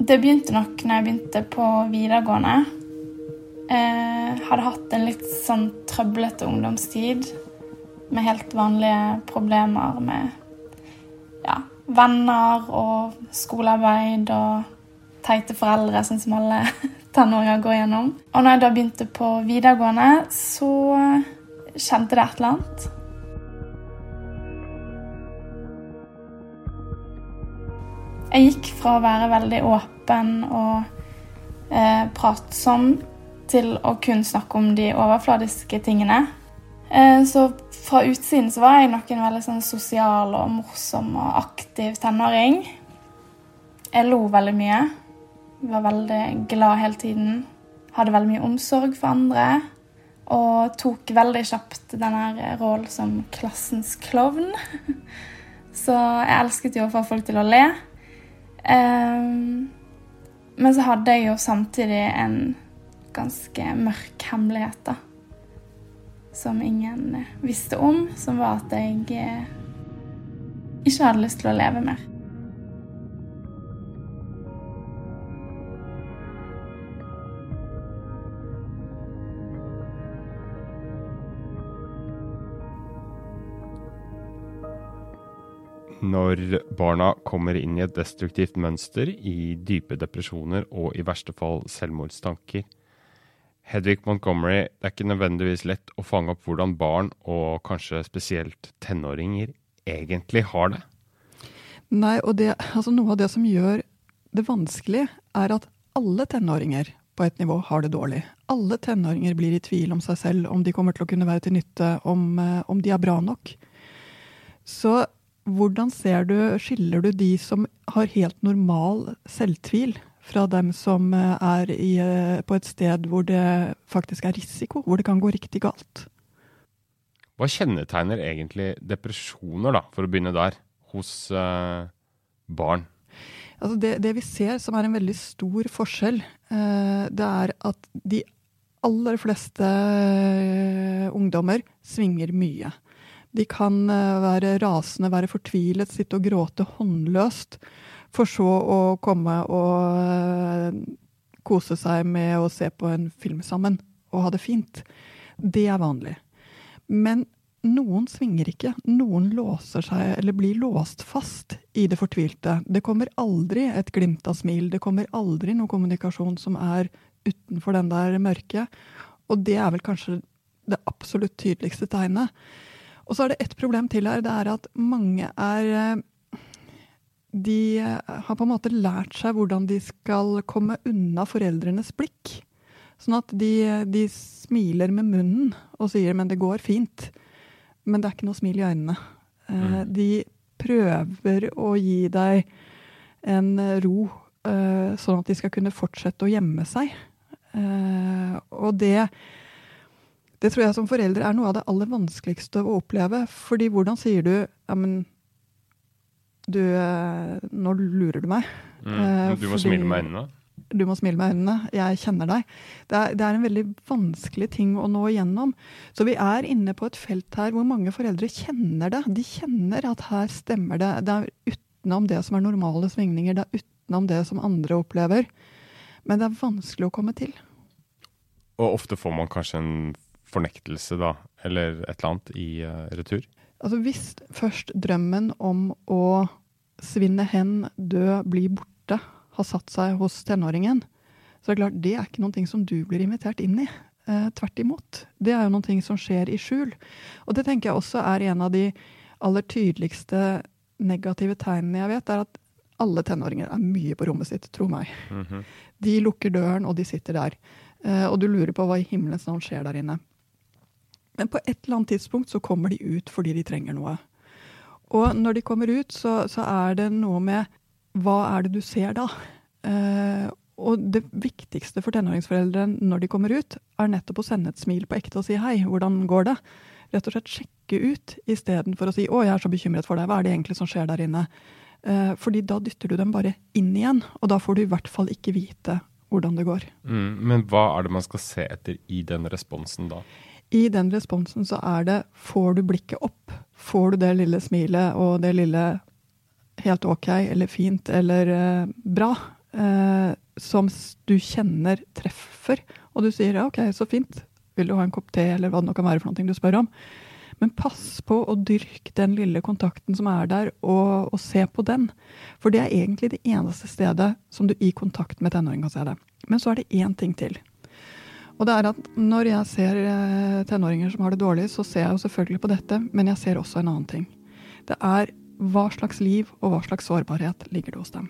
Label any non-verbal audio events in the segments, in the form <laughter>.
Det begynte nok når jeg begynte på videregående. Jeg hadde hatt en litt sånn trøblete ungdomstid med helt vanlige problemer med ja, venner og skolearbeid og teite foreldre, sånn som alle <laughs> tenåringer går gjennom. Og når jeg da begynte på videregående, så kjente det et eller annet. Jeg gikk fra å være veldig åpen og eh, pratsom til å kun snakke om de overfladiske tingene. Eh, så fra utsiden så var jeg nok en veldig sånn sosial og morsom og aktiv tenåring. Jeg lo veldig mye. Var veldig glad hele tiden. Hadde veldig mye omsorg for andre. Og tok veldig kjapt denne rollen som klassens klovn. <laughs> Så jeg elsket jo å få folk til å le. Um, men så hadde jeg jo samtidig en ganske mørk hemmelighet, da. Som ingen visste om, som var at jeg eh, ikke hadde lyst til å leve mer. Når barna kommer inn i et destruktivt mønster, i dype depresjoner og i verste fall selvmordstanker. Hedvig Montgomery, det er ikke nødvendigvis lett å fange opp hvordan barn, og kanskje spesielt tenåringer, egentlig har det. Nei, og det, altså noe av det som gjør det vanskelig, er at alle tenåringer på et nivå har det dårlig. Alle tenåringer blir i tvil om seg selv, om de kommer til å kunne være til nytte, om, eh, om de er bra nok. Så hvordan ser du, skiller du de som har helt normal selvtvil, fra dem som eh, er i, eh, på et sted hvor det faktisk er risiko, hvor det kan gå riktig galt? Hva kjennetegner egentlig depresjoner, da, for å begynne der, hos eh, barn? Altså det, det, vi ser som er en veldig stor forskjell, eh, det er at de aller fleste eh, ungdommer svinger mye. De kan eh, være rasende, være fortvilet, sitte og gråte håndløst, for så å komme og eh, kose seg med å se på en film sammen og ha det fint. Det er vanlig. Men noen svinger ikke. Noen låser seg eller blir låst fast i det fortvilte. Det kommer aldri et glimt av smil. Det kommer aldri noe kommunikasjon som er utenfor den der mørke. Og det er vel kanskje det absolutt tydeligste tegnet. Og så er det ett problem til her. Det er at mange er eh, De har på en måte lært seg hvordan de skal komme unna foreldrenes blikk. Sånn at de, de smiler med munnen og sier 'men det går fint'. Men det er ikke noe smil i øynene. Eh, mm. De prøver å gi deg en ro, eh, sånn at de skal kunne fortsette å gjemme seg. Og det det tror jeg som forelder er noe av det aller vanskeligste å oppleve. Fordi hvordan sier du ja, men du eh, Nå lurer du meg. Mm, eh, du må fordi, smile med øynene? Du må smile med øynene. Jeg kjenner deg. Det er, det er, en veldig vanskelig ting å nå igjennom. Så vi er inne på et felt her hvor mange foreldre kjenner det. De kjenner at her stemmer det. Det er utenom det som er normale svingninger. Det er utenom det som andre opplever. Men det er vanskelig å komme til. Og ofte får man kanskje en fornektelse, da, eller et eller annet, i uh, retur? Altså Hvis først drømmen om å svinne hen, dø, bli borte, har satt seg hos tenåringen, så er det klart det er ikke noe som du blir invitert inn i. Eh, tvert imot. Det er jo noe som skjer i skjul. Og det tenker jeg også er en av de aller tydeligste negative tegnene jeg vet, er at alle tenåringer er mye på rommet sitt, tro meg. Mm -hmm. De lukker døren, og de sitter der. Eh, og du lurer på hva i himmelens navn skjer der inne. Men på et eller annet tidspunkt så kommer de ut fordi de trenger noe. Og når de kommer ut, så, så er det noe med hva er det du ser da? Eh, og det viktigste for tenåringsforeldre når de kommer ut, er nettopp å sende et smil på ekte og si hei, hvordan går det? Rett og slett sjekke ut istedenfor å si å, jeg er så bekymret for deg, hva er det egentlig som skjer der inne? Eh, fordi da dytter du dem bare inn igjen, og da får du i hvert fall ikke vite hvordan det går. Mm, men hva er det man skal se etter i den responsen da? I den responsen så er det Får du blikket opp? Får du det lille smilet og det lille helt ok eller fint eller eh, bra, eh, som du kjenner treffer, og du sier ja, ok, så fint, vil du ha en kopp te, eller hva det nå kan være for noe du spør om. Men pass på å dyrke den lille kontakten som er der, og, og, se på den. For det er egentlig det eneste stedet som du i kontakt med tenåring kan se det. Men så er det én ting til. Og det er at Når jeg ser eh, tenåringer som har det dårlig, så ser jeg jo selvfølgelig på dette, men jeg ser også en annen ting. Det er hva slags liv og hva slags sårbarhet ligger det hos dem.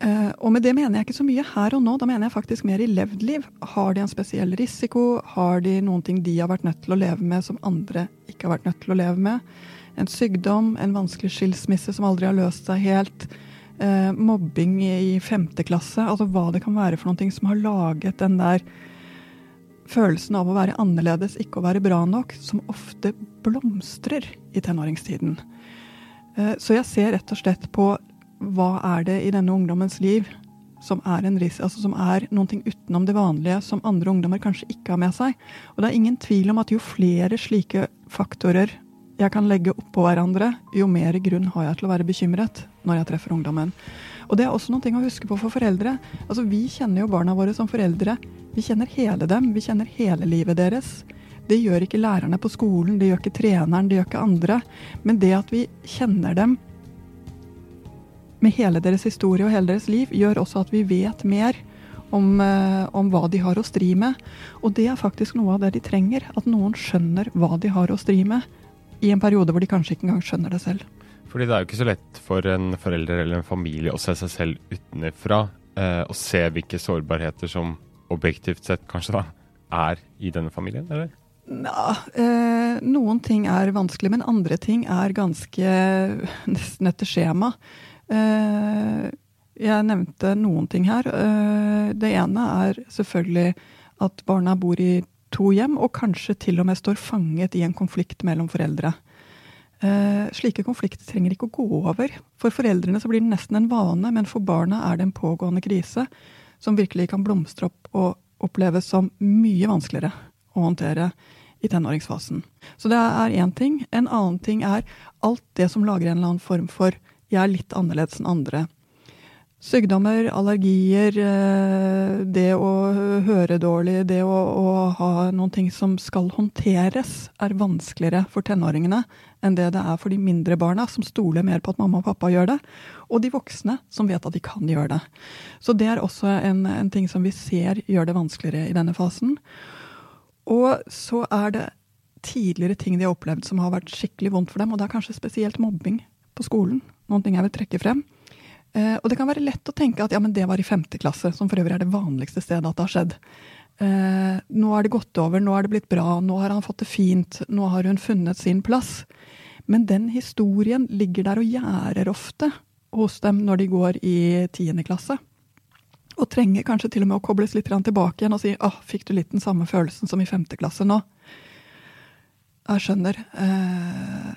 Uh, og med det mener jeg ikke så mye her og nå, da mener jeg faktisk mer i levd liv. Har de en spesiell risiko? Har de noen ting de har vært nødt til å leve med som andre ikke har vært nødt til å leve med? En sykdom, en vanskelig skilsmisse som aldri har løst seg helt. Uh, mobbing i femte klasse. Altså hva det kan være for noe som har laget den der følelsen av å være annerledes, ikke å være bra nok, som ofte blomstrer i tenåringstiden. Eh, så jeg ser rett og slett på hva er det i denne ungdommens liv som er, en ris altså som er noe utenom det vanlige som andre ungdommer kanskje ikke har med seg. Og det er ingen tvil om at jo flere slike faktorer jeg kan legge oppå hverandre, jo mer grunn har jeg til å være bekymret når jeg treffer ungdommen. Og det er også noe å huske på for foreldre. Altså, Vi kjenner jo barna våre som foreldre vi kjenner hele dem, vi kjenner hele livet deres. Det gjør ikke lærerne på skolen, det gjør ikke treneren, det gjør ikke andre. Men det at vi kjenner dem med hele deres historie og hele deres liv, gjør også at vi vet mer om, eh, om, hva de har å stri med. Og det er faktisk noe av det de trenger. At noen skjønner hva de har å stri med, i en periode hvor de kanskje ikke engang skjønner det selv. Fordi det er jo ikke så lett for en forelder eller en familie å se seg selv utenfra eh, og se hvilke sårbarheter som objektivt sett kanskje da, er i denne familien, eller? Ja, eh, noen ting er vanskelig, men andre ting er ganske nesten etter skjema. Eh, jeg nevnte noen ting her. Eh, det ene er selvfølgelig at barna bor i to hjem, og kanskje til og med står fanget i en konflikt mellom foreldre. Eh, slike konflikter trenger ikke å gå over. For foreldrene så blir det nesten en vane, men for barna er det en pågående krise som virkelig kan blomstre opp og oppleves som mye vanskeligere å håndtere i tenåringsfasen. Så det er én ting. En annen ting er alt det som lager en eller annen form for 'jeg er litt annerledes enn andre'. Sykdommer, allergier, eh, det å høre dårlig, det å, å, ha noen ting som skal håndteres, er vanskeligere for tenåringene enn det det er for de mindre barna, som stoler mer på at mamma og pappa gjør det, og de voksne, som vet at de kan gjøre det. Så det er også en, en ting som vi ser gjør det vanskeligere i denne fasen. Og så er det tidligere ting de har opplevd som har vært skikkelig vondt for dem, og det er kanskje spesielt mobbing på skolen. Noen ting jeg vil trekke frem. Eh, og det kan være lett å tenke at ja, men det var i femte klasse, som for øvrig er det vanligste stedet at det har skjedd. Eh, nå er det gått over, nå er det blitt bra, nå har han fått det fint, nå har hun funnet sin plass. Men den historien ligger der og gjerder ofte hos dem når de går i tiende klasse. Og trenger kanskje til og med å kobles litt tilbake igjen og si åh, fikk du litt den samme følelsen som i femte klasse nå? Jeg skjønner. Eh,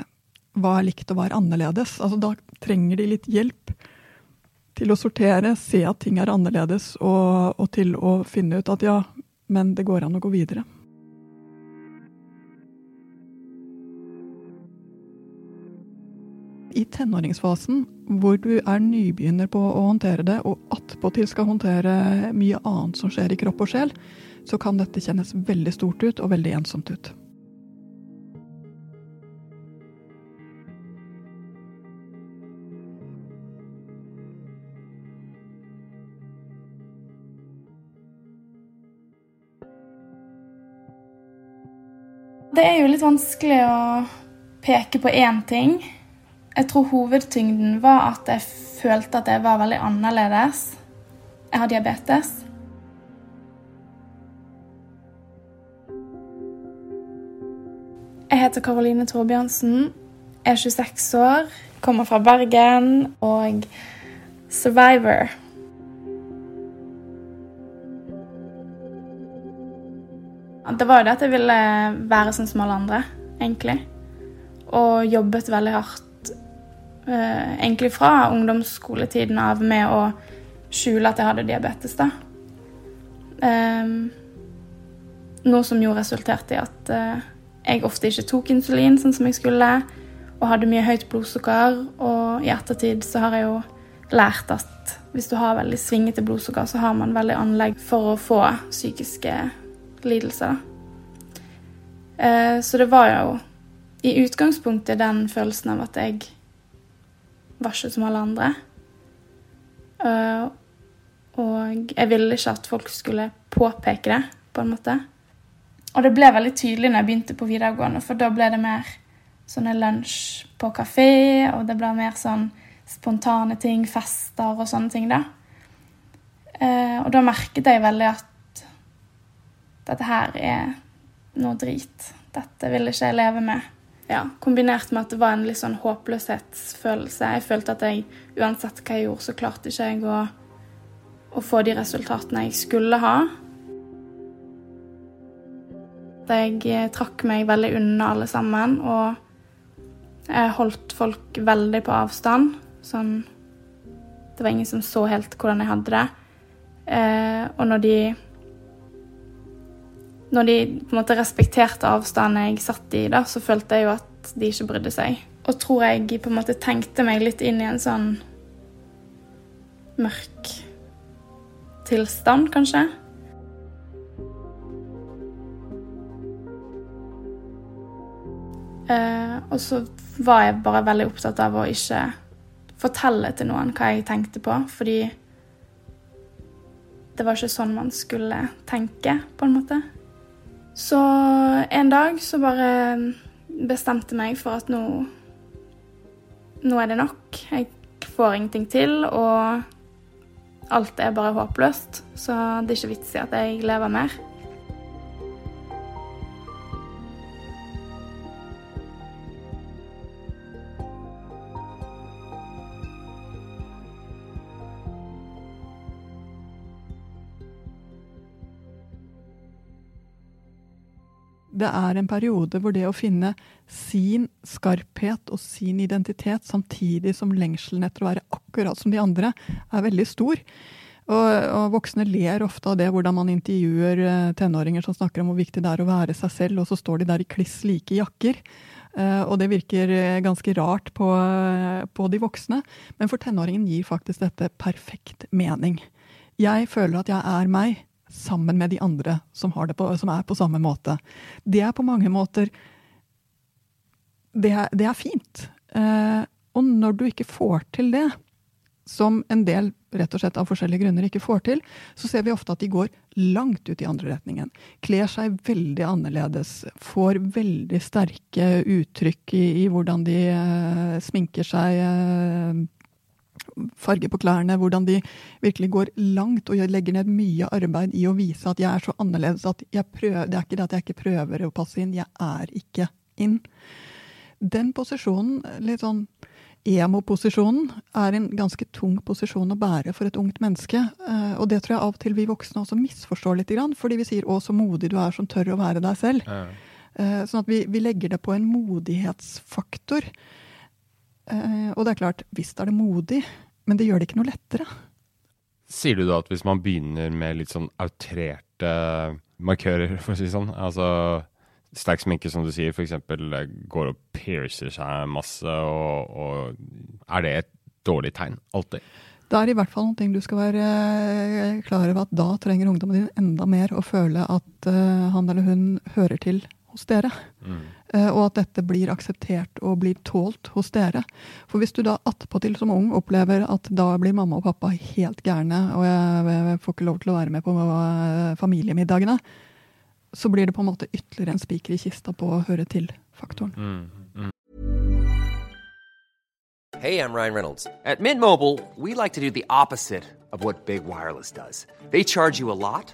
hva er likt og hva er annerledes? Altså, da trenger de litt hjelp til å sortere, se at ting er annerledes, og, og til å finne ut at ja, men det går an å gå videre. i tenåringsfasen, hvor du er nybegynner på å håndtere det, og attpåtil skal håndtere mye annet som skjer i kropp og sjel, så kan dette kjennes veldig stort ut og veldig ensomt ut. Det er jo litt vanskelig å peke på én ting. Jeg tror hovedtyngden var at jeg følte at jeg var veldig annerledes. Jeg har diabetes. Jeg heter Karoline Torbjørnsen, er 26 år, kommer fra Bergen og survivor. Det var jo det at jeg ville være sånn som alle andre, egentlig. Og jobbet veldig hardt eh, egentlig fra ungdomsskoletiden av med å skjule at jeg hadde diabetes. da. Eh, noe som jo resulterte i at eh, jeg ofte ikke tok insulin sånn som jeg skulle, og hadde mye høyt blodsukker. Og i ettertid så har jeg jo lært at hvis du har veldig svingete blodsukker, så har man veldig anlegg for å få psykiske lidelser. Eh, så det var jo i utgangspunktet den følelsen av at jeg var ikke som alle andre. Eh, og jeg ville ikke at folk skulle påpeke det, på en måte. Og det ble veldig tydelig når jeg begynte på videregående, for da ble det mer sånne lunsj på kafé, og det ble mer sånn spontane ting, fester og sånne ting, da. Eh, og da merket jeg veldig at dette her er noe drit. Dette vil ikke jeg leve med. Ja, Kombinert med at det var en litt sånn håpløshetsfølelse. Jeg følte at jeg uansett hva jeg gjorde, så klarte ikke jeg å, å få de resultatene jeg skulle ha. Jeg eh, trakk meg veldig unna alle sammen, og jeg holdt folk veldig på avstand. Sånn Det var ingen som så helt hvordan jeg hadde det. Eh, og når de Når de på en måte respekterte avstanden jeg satt i, da, så følte jeg jo at de ikke brydde seg. Og tror jeg på en måte tenkte meg litt inn i en sånn mørk tilstand, kanskje. Uh, og så var jeg bare veldig opptatt av å ikke fortelle til noen hva jeg tenkte på, fordi det var ikke sånn man skulle tenke, på en måte. Så en dag så bare bestemte meg for at nå Nå er det nok. Jeg får ingenting til, og alt er bare håpløst. Så det er ikke vits i at jeg lever mer. Det er en periode hvor det å finne sin skarphet og sin identitet samtidig som lengselen etter å være akkurat som de andre, er veldig stor. Og, og, voksne ler ofte av det, hvordan man intervjuer eh, tenåringer som snakker om hvor viktig det er å være seg selv, og så står de der i kliss like jakker. Uh, og det virker eh, ganske rart på, på de voksne, men for tenåringen gir faktisk dette perfekt mening. Jeg føler at jeg er meg sammen med de andre som, på, som, er på samme måte. Det er på mange måter Det er, det er fint. Eh, og når du ikke får til det, som en del rett og slett av forskjellige grunner ikke får til, så ser vi ofte at de går langt ut i andre retningen. Kler seg veldig annerledes. Får veldig sterke uttrykk i, i hvordan de eh, sminker seg. Eh, farge på klærne, hvordan de virkelig går langt og legger ned mye arbeid i å vise at jeg er så annerledes at prøver, det er ikke det at jeg ikke prøver å passe inn, jeg er ikke inn. Den posisjonen, litt sånn emo-posisjonen, er en ganske tung posisjon å bære for et ungt menneske. Eh, og det tror jeg av og til vi voksne også misforstår litt, fordi vi sier 'å, så modig du er som tør å være deg selv'. Ja. Eh, sånn at vi, vi legger det på en modighetsfaktor. Eh, og det er klart, visst er det modig, men det gjør det ikke noe lettere. Sier du da at hvis man begynner med litt sånn outrerte markører, for å si det sånn, altså sterk sminke, som du sier, f.eks. går og piercer seg masse, og, og er det et dårlig tegn? Alltid? Det er i hvert fall noe du skal være eh, klar over at da trenger ungdommen din enda mer å føle at uh, han eller hun hører til hos dere. Mm. Eh, og at dette blir akseptert og blir tålt hos dere. For hvis du da attpåtil som ung opplever at da blir mamma og pappa helt gærne, og jeg får ikke lov til å være med på eh, familiemiddagene, så blir det på en måte ytterligere en spiker i kista på å høre til-faktoren. Mm. Mm. Hey, I'm Ryan Reynolds. At Mint Mobile, we like to do the opposite of what Big Wireless does. They charge you a lot.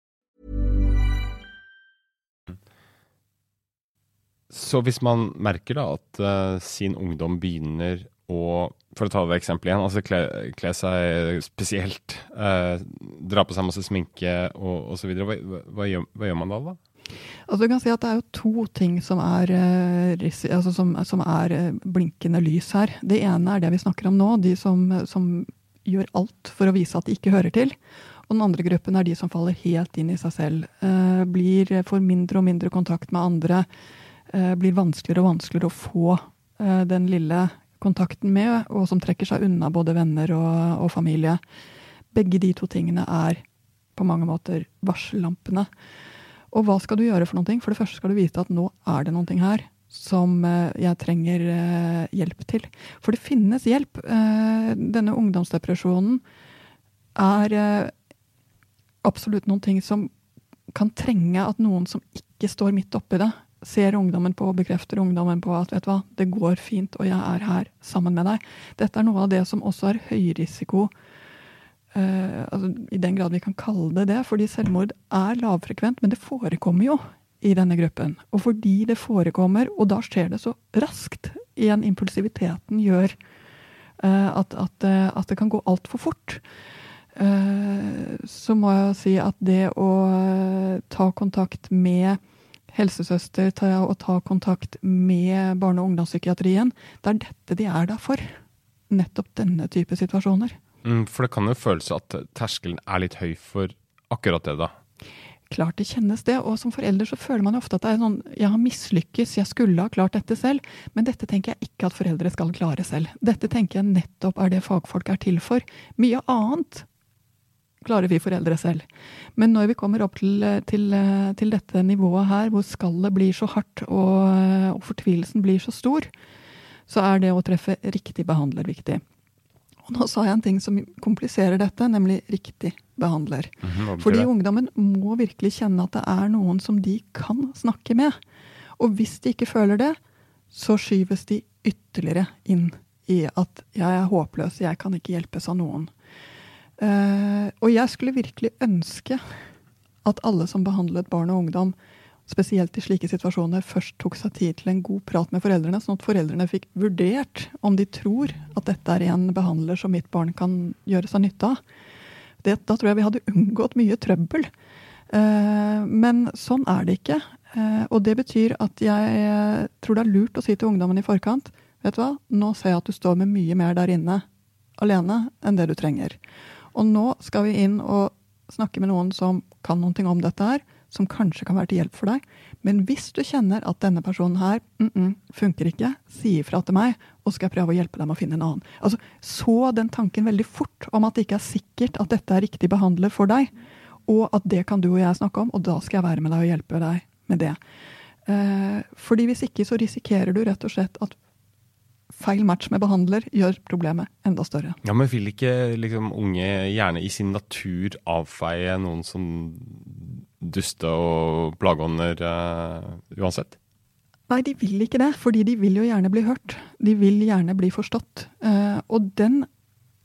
Så hvis man merker da at uh, sin ungdom begynner å for å ta det eksempelet igjen, altså kle, kle seg spesielt, uh, dra på seg masse sminke og osv. Hva, hva, gjør, hva gjør man da? da? Altså, du kan si at Det er jo to ting som er, uh, altså som, som er blinkende lys her. Det ene er det vi snakker om nå, de som, som, gjør alt for å vise at de ikke hører til. Og den andre gruppen er de som faller helt inn i seg selv. Uh, blir, får mindre og mindre kontakt med andre. Blir vanskeligere og vanskeligere å få den lille kontakten med, og som trekker seg unna både venner og, og familie. Begge de to tingene er på mange måter varsellampene. Og hva skal du gjøre for noe? For det første skal du vite at nå er det noe her som eh, jeg trenger eh, hjelp til. For det finnes hjelp. Eh, denne ungdomsdepresjonen er absolutt noen ting som kan trenge at noen som ikke står midt oppi det, ser ungdommen på og bekrefter ungdommen på at vet du hva, det går fint, og jeg er her sammen med deg. Dette er noe av det som også er høyrisiko uh, altså, I den grad vi kan kalle det det, fordi selvmord er lavfrekvent, men det forekommer jo i denne gruppen. Og fordi det forekommer, og da skjer det så raskt, igjen impulsiviteten gjør uh, at, at, uh, at, det kan gå altfor fort. så må jeg si at det å ta kontakt med helsesøster til å ta kontakt med barne- og ungdomspsykiatrien. Det er dette de er der for. Nettopp denne type situasjoner. Mm, for det kan jo føles at terskelen er litt høy for akkurat det, da. Klart det kjennes det, og som forelder så føler man jo ofte at det er sånn jeg har mislykkes, jeg skulle ha klart dette selv. Men dette tenker jeg ikke at foreldre skal klare selv. Dette tenker jeg nettopp er det fagfolk er til for. Mye annet klarer vi foreldre selv. Men når vi kommer opp til, til, til dette nivået her, hvor skallet blir så hardt og, og, fortvilelsen blir så stor, så er det å treffe riktig behandler viktig. Og nå sa jeg en ting som kompliserer dette, nemlig riktig behandler. Mm, Fordi ungdommen må virkelig kjenne at det er noen som de kan snakke med. Og hvis de ikke føler det, så skyves de ytterligere inn i at jeg er håpløs, jeg kan ikke hjelpes av noen. Uh, og jeg skulle virkelig ønske at alle som behandlet barn og ungdom, spesielt i slike situasjoner, først tok seg tid til en god prat med foreldrene, sånn at foreldrene fikk vurdert om de tror at dette er en behandler som mitt barn kan gjøre seg nytte av. Det, da tror jeg vi hadde unngått mye trøbbel. Uh, men sånn er det ikke. Uh, og det betyr at jeg tror det er lurt å si til ungdommen i forkant vet du hva, nå ser jeg at du står med mye mer der inne alene enn det du trenger. Og nå skal vi inn og snakke med noen som kan noe om dette her, som kanskje kan være til hjelp for deg. Men hvis du kjenner at denne personen her mm -mm, funker ikke, si ifra til meg, og skal jeg prøve å hjelpe deg med å finne en annen. Altså, Så den tanken veldig fort om at det ikke er sikkert at dette er riktig behandler for deg, og at det kan du og jeg snakke om, og da skal jeg være med deg og hjelpe deg med det. Eh, fordi hvis ikke så risikerer du rett og slett at feil match med behandler gjør problemet enda større. Ja, Men vil ikke liksom, unge gjerne i sin natur avfeie noen som duste og plageånder uh, uansett? Nei, de vil ikke det, fordi de vil jo gjerne bli hørt. De vil gjerne bli forstått. Uh, og den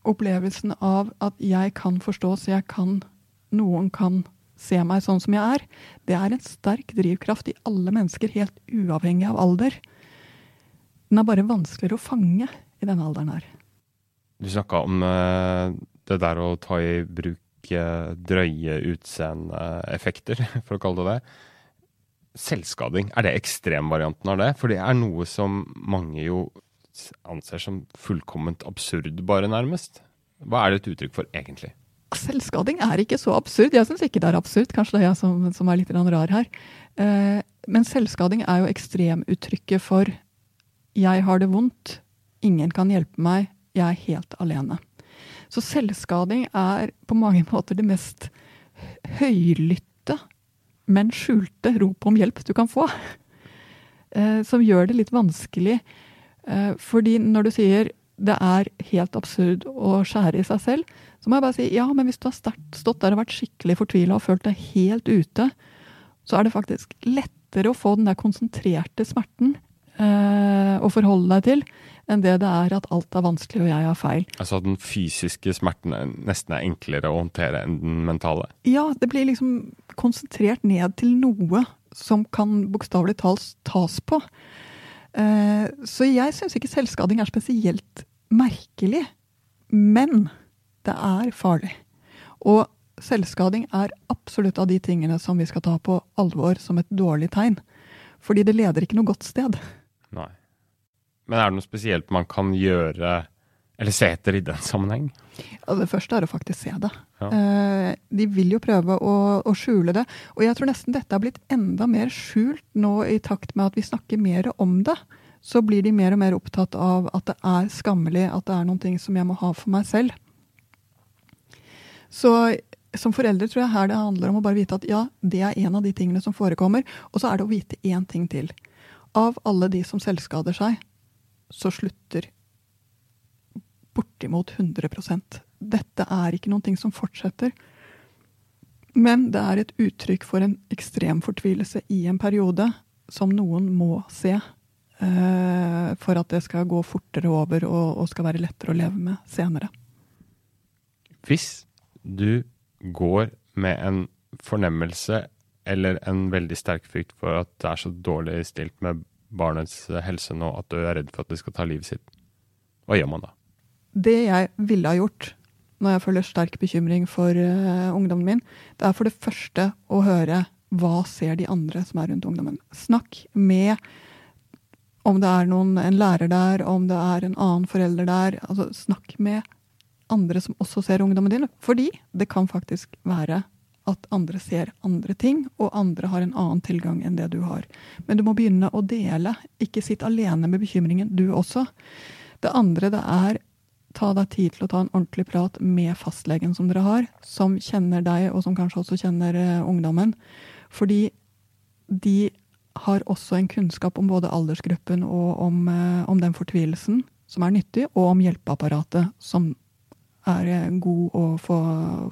opplevelsen av at jeg kan forstås, jeg kan, noen kan se meg sånn som jeg er, det er en sterk drivkraft i alle mennesker, helt uavhengig av alder. Den er bare vanskeligere å fange i denne alderen her. Du snakka om uh, det der å ta i bruk uh, drøye utseendeeffekter, <laughs> for å kalle det det. Selvskading, er det ekstremvarianten av det? For det er noe som mange jo anser som fullkomment absurd, bare nærmest. Hva er det et uttrykk for, egentlig? Selvskading er ikke så absurd. Jeg syns ikke det er absurd. Kanskje det er jeg som, som er litt rar her. Uh, men selvskading er jo ekstremuttrykket for 'jeg har det vondt', 'ingen kan hjelpe meg', 'jeg er helt alene'. Så selvskading er på mange <laughs> måter det mest høylytte, men skjulte rop om hjelp du kan få. <laughs> Eh, som gjør det litt vanskelig. Eh, fordi når du sier det er helt absurd å skjære i seg selv, så må jeg bare si ja, men hvis du har stått der og vært skikkelig fortvila og følt deg helt ute, så er det faktisk lettere å få den der konsentrerte smerten eh, å forholde deg til, enn det det er at alt er vanskelig og jeg har feil. Altså at den fysiske smerten er nesten er enklere å håndtere enn den mentale? Ja, det blir liksom konsentrert ned til noe som kan bokstavelig talt tas på. Eh, så jeg syns ikke selvskading er spesielt merkelig, men det er farlig. Og selvskading er absolutt av de tingene som vi skal ta på alvor som et dårlig tegn. Fordi det leder ikke noe godt sted. Nei. Men er det noe spesielt man kan gjøre eller se etter i den sammenheng? Ja, det første er å faktisk se det. Ja. Eh, de vil jo prøve å, å, skjule det. Og jeg tror nesten dette har blitt enda mer skjult nå i takt med at vi snakker mer om det. Så blir de mer og mer opptatt av at det er skammelig, at det er noen ting som jeg må ha for meg selv. Så som foreldre tror jeg her det handler om å bare vite at ja, det er en av de tingene som forekommer. Og så er det å vite én ting til. Av alle de som selvskader seg, så slutter bortimot 100 Dette er ikke noen ting som fortsetter. Men det er et uttrykk for en ekstrem fortvilelse i en periode som noen må se uh, for at det skal gå fortere over og skal være lettere å leve med senere. Hvis du går med en fornemmelse eller en veldig sterk frykt for at det er så dårlig stilt med barnets helse nå at du er redd for at det skal ta livet sitt, hva gjør man da? Det jeg ville ha gjort når jeg føler sterk bekymring for uh, ungdommen min, det er for det første å høre hva ser de andre som er rundt ungdommen. Snakk med om det er noen, en lærer der, om det er en annen forelder der. altså Snakk med andre som også ser ungdommen din. Fordi det kan faktisk være at andre ser andre ting, og andre har en annen tilgang enn det du har. Men du må begynne å dele. Ikke sitt alene med bekymringen, du også. Det andre det er ta deg tid til å ta en ordentlig prat med fastlegen som dere har, som kjenner deg, og som kanskje også kjenner uh, ungdommen. Fordi de har også en kunnskap om både aldersgruppen og om, uh, om den fortvilelsen som er nyttig, og om hjelpeapparatet som er uh, god å få,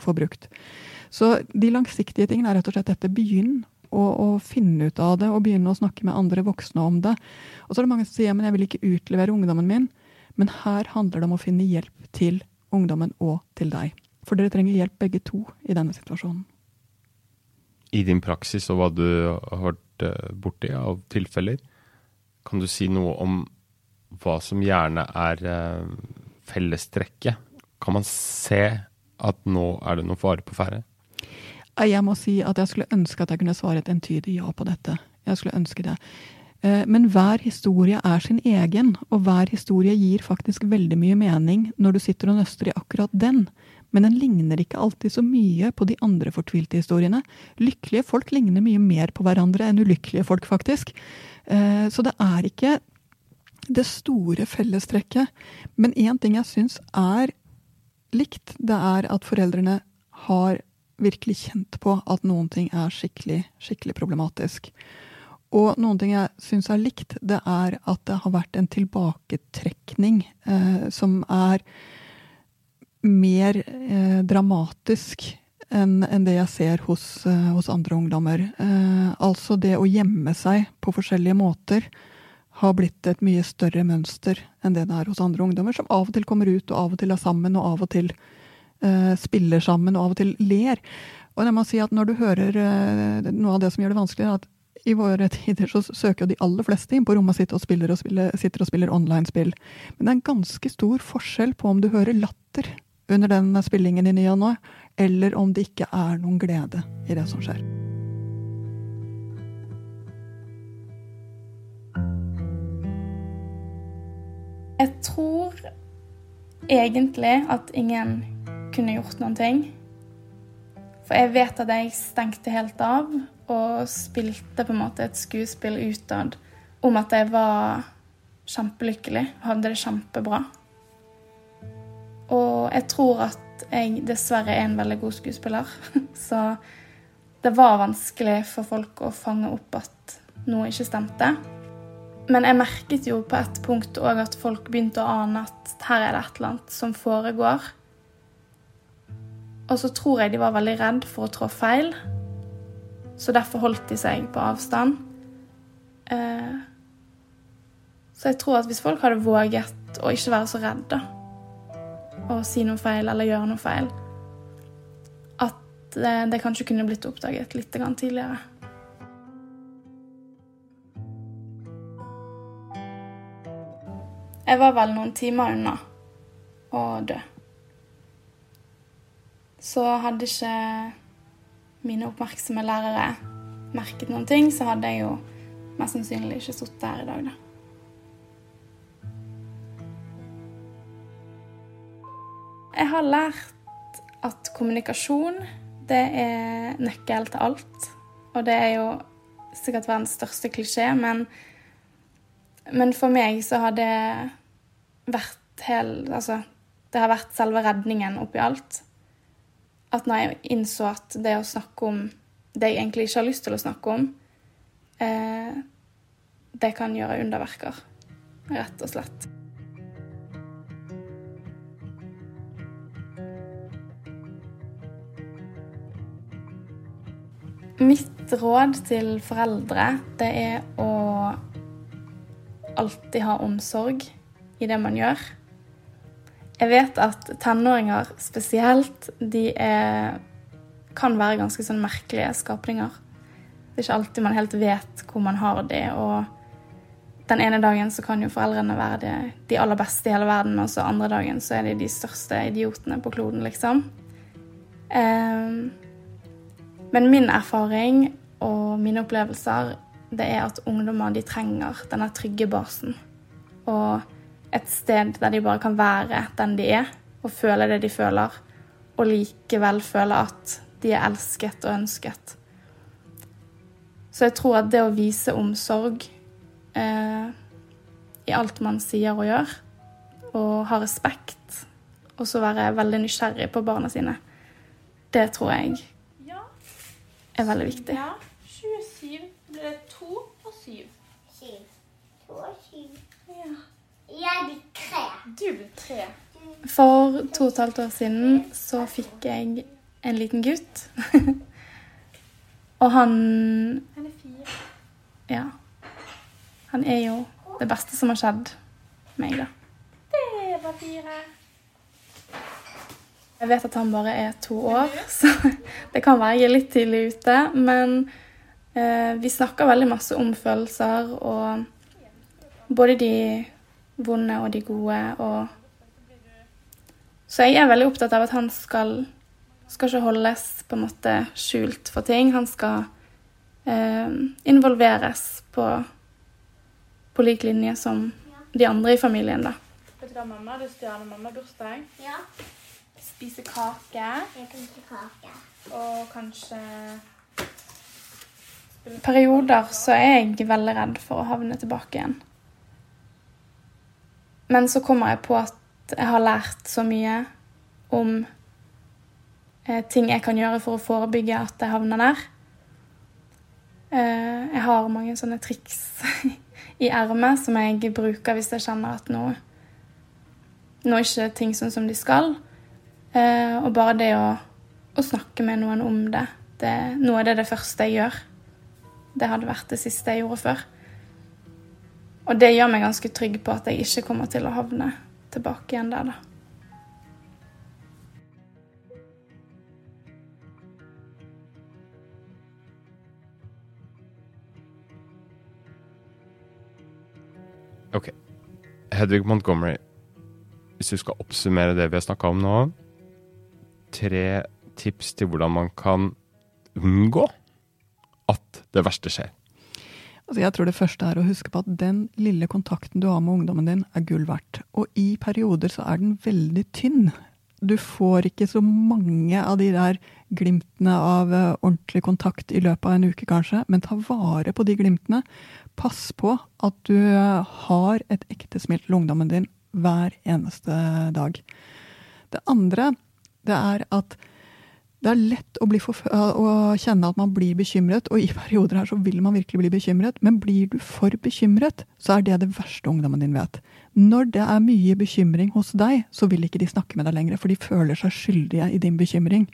få, brukt. Så de langsiktige tingene er rett og slett dette. Begynn å, å, finne ut av det, og begynne å snakke med andre voksne om det. Og så er det mange som sier men jeg vil ikke utlevere ungdommen min. Men her handler det om å finne hjelp til ungdommen og til deg. For dere trenger hjelp begge to i denne situasjonen. I din praksis og hva du har vært eh, borti av tilfeller, kan du si noe om hva som gjerne er eh, fellestrekket? Kan man se at nå er det noe fare på ferde? Jeg må si at jeg skulle ønske at jeg kunne svare et entydig ja på dette. Jeg skulle ønske det. Eh, men hver historie er sin egen, og hver historie gir faktisk veldig mye mening når du sitter og nøster i akkurat den. Men den ligner ikke alltid så mye på de andre fortvilte historiene. Lykkelige folk ligner mye mer på hverandre enn ulykkelige folk, faktisk. Eh, så det er ikke det store fellestrekket. Men én ting jeg syns er likt, det er at foreldrene har virkelig kjent på at noen ting er skikkelig, skikkelig problematisk. Og noen ting jeg syns er likt, det er at det har vært en tilbaketrekning eh, som er mer eh, dramatisk enn en det jeg ser hos, eh, hos andre ungdommer. Eh, altså det å gjemme seg på forskjellige måter har blitt et mye større mønster enn det det er hos andre ungdommer, som av og til kommer ut, og av og til er sammen, og av og til eh, spiller sammen, og av og til ler. Og jeg må si at når du hører eh, Noe av det som gjør det vanskeligere, er at i våre tider så søker jo de aller fleste inn på rommet sitt og, spiller og spiller, sitter og spiller online-spill. Men det er en ganske stor forskjell på om du hører latter under den spillingen i ny og nå, eller om det ikke er noen glede i det som skjer. Jeg tror egentlig at ingen kunne gjort noen ting. For jeg vet at jeg stengte helt av og spilte på en måte et skuespill utad om at jeg var kjempelykkelig og hadde det kjempebra. Og jeg tror at jeg dessverre er en veldig god skuespiller. <laughs> Så det var vanskelig for folk å fange opp at noe ikke stemte. Men jeg merket jo på et punkt òg at folk begynte å ane at her er det et eller annet som foregår. Og så tror jeg de var veldig redd for å trå feil, så derfor holdt de seg på avstand. Eh, så jeg tror at hvis folk hadde våget å ikke være så redde og si noe feil eller gjøre noe feil, at det, det kanskje kunne blitt oppdaget litt tidligere. Jeg var vel noen timer unna å dø. Så hadde ikke mine oppmerksomme lærere merket noen ting, så hadde jeg jo mest sannsynlig ikke sittet her i dag, da. Jeg har lært at kommunikasjon, det er nøkkel til alt. Og det er jo sikkert verdens største klisjé, men, men for meg så har det vært hel Altså, det har vært selve redningen oppi alt. At når jeg innså at det å snakke om det jeg egentlig ikke har lyst til å snakke om, eh, det kan gjøre underverker. Rett og slett. Mitt råd til foreldre, det er å alltid ha omsorg i det man gjør. Jeg vet at tenåringer spesielt, de er, kan være ganske sånn merkelige skapninger. Det er ikke alltid man helt vet hvor man har de, og den ene dagen så kan jo foreldrene være de, de aller beste i hele verden, og så andre dagen så er de de største idiotene på kloden, liksom. Um, men min erfaring og mine opplevelser det er at ungdommer de trenger denne trygge basen. Og et sted der de bare kan være den de er, og føle det de føler. Og likevel føle at de er elsket og ønsket. Så jeg tror at det å vise omsorg eh, i alt man sier og gjør, og ha respekt, og så være veldig nysgjerrig på barna sine, det tror jeg er veldig viktig. Ja. 27 blir det 2 og 7. Syv. To og syv. Ja. Jeg blir tre. Du blir tre. For to og et halvt år siden så fikk jeg en liten gutt. og han Han er fire. Ja. Han er jo det beste som har skjedd meg, da. Det var fire. Jeg vet at han bare er to år, så det kan være jeg er litt tidlig ute. Men eh, vi snakker veldig masse om følelser, og både de vonde og de gode. Og så jeg er veldig opptatt av at han skal, skal ikke holdes på en måte skjult for ting. Han skal eh, involveres på, på lik linje som de andre i familien, da. Vet du hva, mamma? Du stjerner mamma bursdag. Ja, Spise kake. jeg kan ikke kake. Og kanskje perioder så er jeg veldig redd for å havne tilbake igjen. Men så kommer jeg på at jeg har lært så mye om eh, ting jeg kan gjøre for å forebygge at jeg havner der. Eh, jeg har mange sånne triks <laughs> i ermet som jeg bruker hvis jeg kjenner at noe Nå er ikke ting sånn som de skal. Eh, og bare det å, å snakke med noen om det, det Nå er det det første jeg gjør. Det hadde vært det siste jeg gjorde før. Og det gjør meg ganske trygg på at jeg ikke kommer til å havne tilbake igjen der, da. Ok. Hedvig Montgomery, hvis du skal oppsummere det vi har snakka om nå Tre tips til hvordan man kan unngå at det verste skjer. Altså jeg tror det første er å huske på at den lille kontakten du har med ungdommen din, er gull verdt. Og i perioder så er den veldig tynn. Du får ikke så mange av de der glimtene av eh, ordentlig kontakt i løpet av en uke, kanskje, men ta vare på de glimtene. Pass på at du eh, har et ekte smil til ungdommen din hver eneste dag. Det andre, det er at det er lett å, å kjenne at man blir bekymret, og i <laughs> perioder her så vil man virkelig bli bekymret. Men blir du for bekymret, så er det det verste ungdommen din vet. Når det er mye bekymring hos deg, så vil ikke de snakke med deg lenger, for de føler seg skyldige i din bekymring.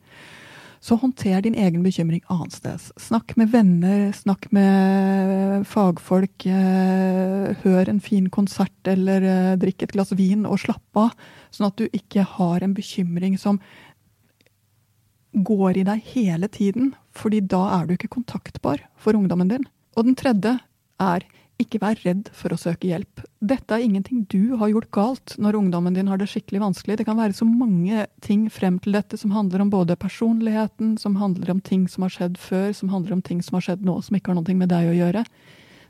Så håndter din egen bekymring annensteds. Snakk med venner, snakk med fagfolk. eh, Hør en fin konsert eller eh, drikk et glass vin og slapp av. Sånn at du ikke har en bekymring som går i deg hele tiden, fordi da er du ikke kontaktbar for ungdommen din. Og den tredje er ikke vær redd for å søke hjelp. Dette er ingenting du har gjort galt når ungdommen din har det skikkelig vanskelig. Det kan være så mange ting frem til dette som handler om både personligheten, som handler om ting som har skjedd før, som handler om ting som har skjedd nå, som ikke har noe med deg å gjøre.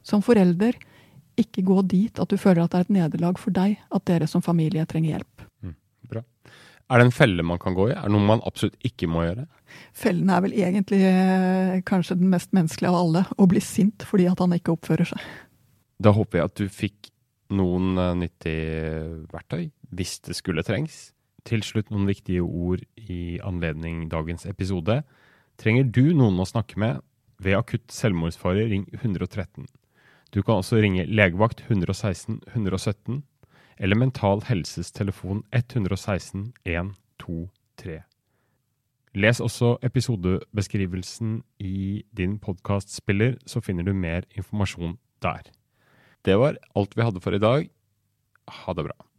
Som forelder, ikke gå dit at du føler at det er et nederlag for deg at dere som familie trenger hjelp. Bra. Er det en felle man kan gå i? Er det noe man absolutt ikke må gjøre? Fellen er vel egentlig eh, kanskje den mest menneskelige av alle, å bli sint fordi at han ikke oppfører seg. Da håper jeg at du fikk noen nyttig nyttige verktøy, hvis det skulle trengs. Til slutt noen viktige ord i anledning dagens episode. Trenger du noen å snakke med ved akutt selvmordsfare, ring 113. Du kan også ringe legevakt 116 117 eller Mental Helses telefon 116 123. Les også episodebeskrivelsen i din podkastspiller, så finner du mer informasjon der. Det var alt vi hadde for i dag. Ha det bra.